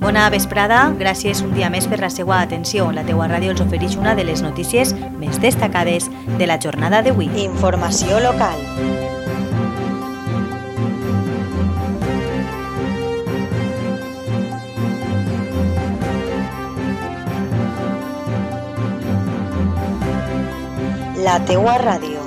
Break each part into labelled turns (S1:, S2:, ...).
S1: Bona vesprada, gràcies un dia més per la seva atenció. La teua ràdio els ofereix una de les notícies més destacades de la jornada d'avui.
S2: Informació local. La teua ràdio.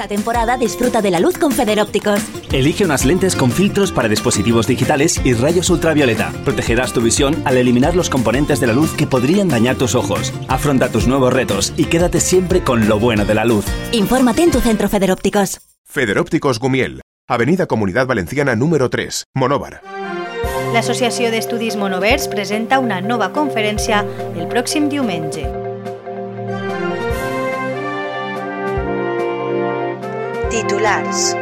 S3: Esta temporada disfruta de la luz con Federópticos.
S4: Elige unas lentes con filtros para dispositivos digitales y rayos ultravioleta. Protegerás tu visión al eliminar los componentes de la luz que podrían dañar tus ojos. Afronta tus nuevos retos y quédate siempre con lo bueno de la luz.
S3: Infórmate en tu centro Federópticos.
S5: Federópticos Gumiel, Avenida Comunidad Valenciana número 3, Monóvar.
S1: L'Associació d'Estudis Monovers presenta una nova conferència el pròxim diumenge.
S2: Titulars.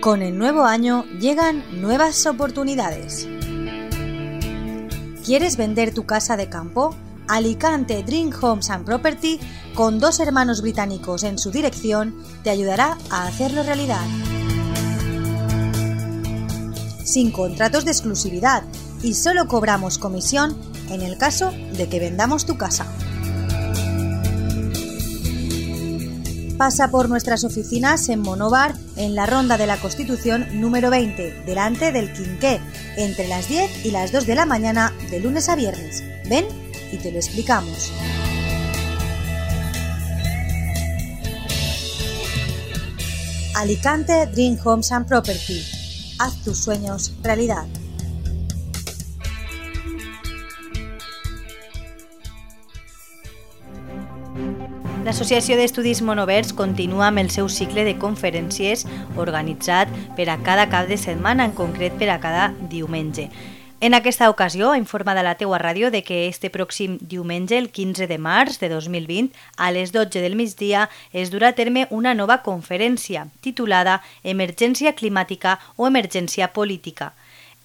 S1: Con el nuevo año llegan nuevas oportunidades. ¿Quieres vender tu casa de campo? Alicante Dream Homes and Property, con dos hermanos británicos en su dirección, te ayudará a hacerlo realidad. Sin contratos de exclusividad y solo cobramos comisión en el caso de que vendamos tu casa. Pasa por nuestras oficinas en Monóvar, en la Ronda de la Constitución número 20, delante del Quinqué, entre las 10 y las 2 de la mañana de lunes a viernes. Ven y te lo explicamos. Alicante Dream Homes and Property. Haz tus sueños realidad. L'Associació d'Estudis Monovers continua amb el seu cicle de conferències organitzat per a cada cap de setmana, en concret per a cada diumenge. En aquesta ocasió, informa de la teua ràdio de que este pròxim diumenge, el 15 de març de 2020, a les 12 del migdia, es durà a terme una nova conferència titulada Emergència climàtica o emergència política.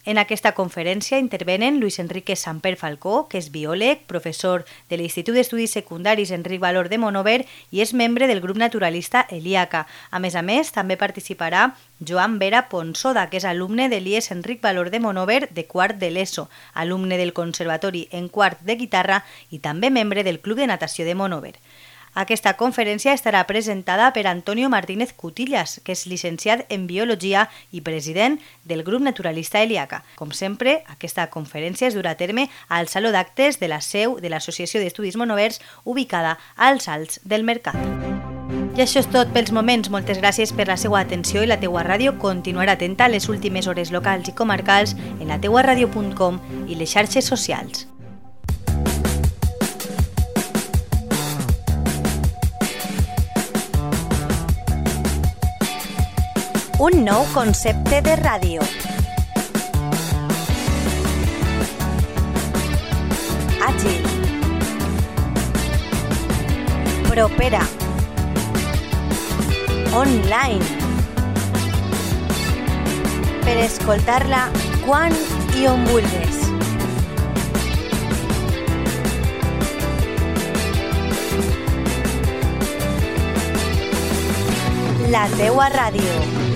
S1: En aquesta conferència intervenen Luis Enrique Samper Falcó, que és biòleg, professor de l'Institut d'Estudis Secundaris Enric Valor de Monover i és membre del grup naturalista Eliaca. A més a més, també participarà Joan Vera Ponsoda, que és alumne de l'IES Enric Valor de Monover de quart de l'ESO, alumne del Conservatori en quart de guitarra i també membre del Club de Natació de Monover. Aquesta conferència estarà presentada per Antonio Martínez Cutillas, que és llicenciat en Biologia i president del grup naturalista Eliaca. Com sempre, aquesta conferència es durà a terme al Saló d'Actes de la seu de l'Associació d'Estudis Monovers, ubicada als Alts del Mercat. I això és tot pels moments. Moltes gràcies per la seva atenció i la teua ràdio continuarà atenta a les últimes hores locals i comarcals en la teuaradio.com i les xarxes socials.
S2: Un nou concepte de ràdio. Àgil. Propera. Online. Per escoltar-la quan i. La teua ràdio.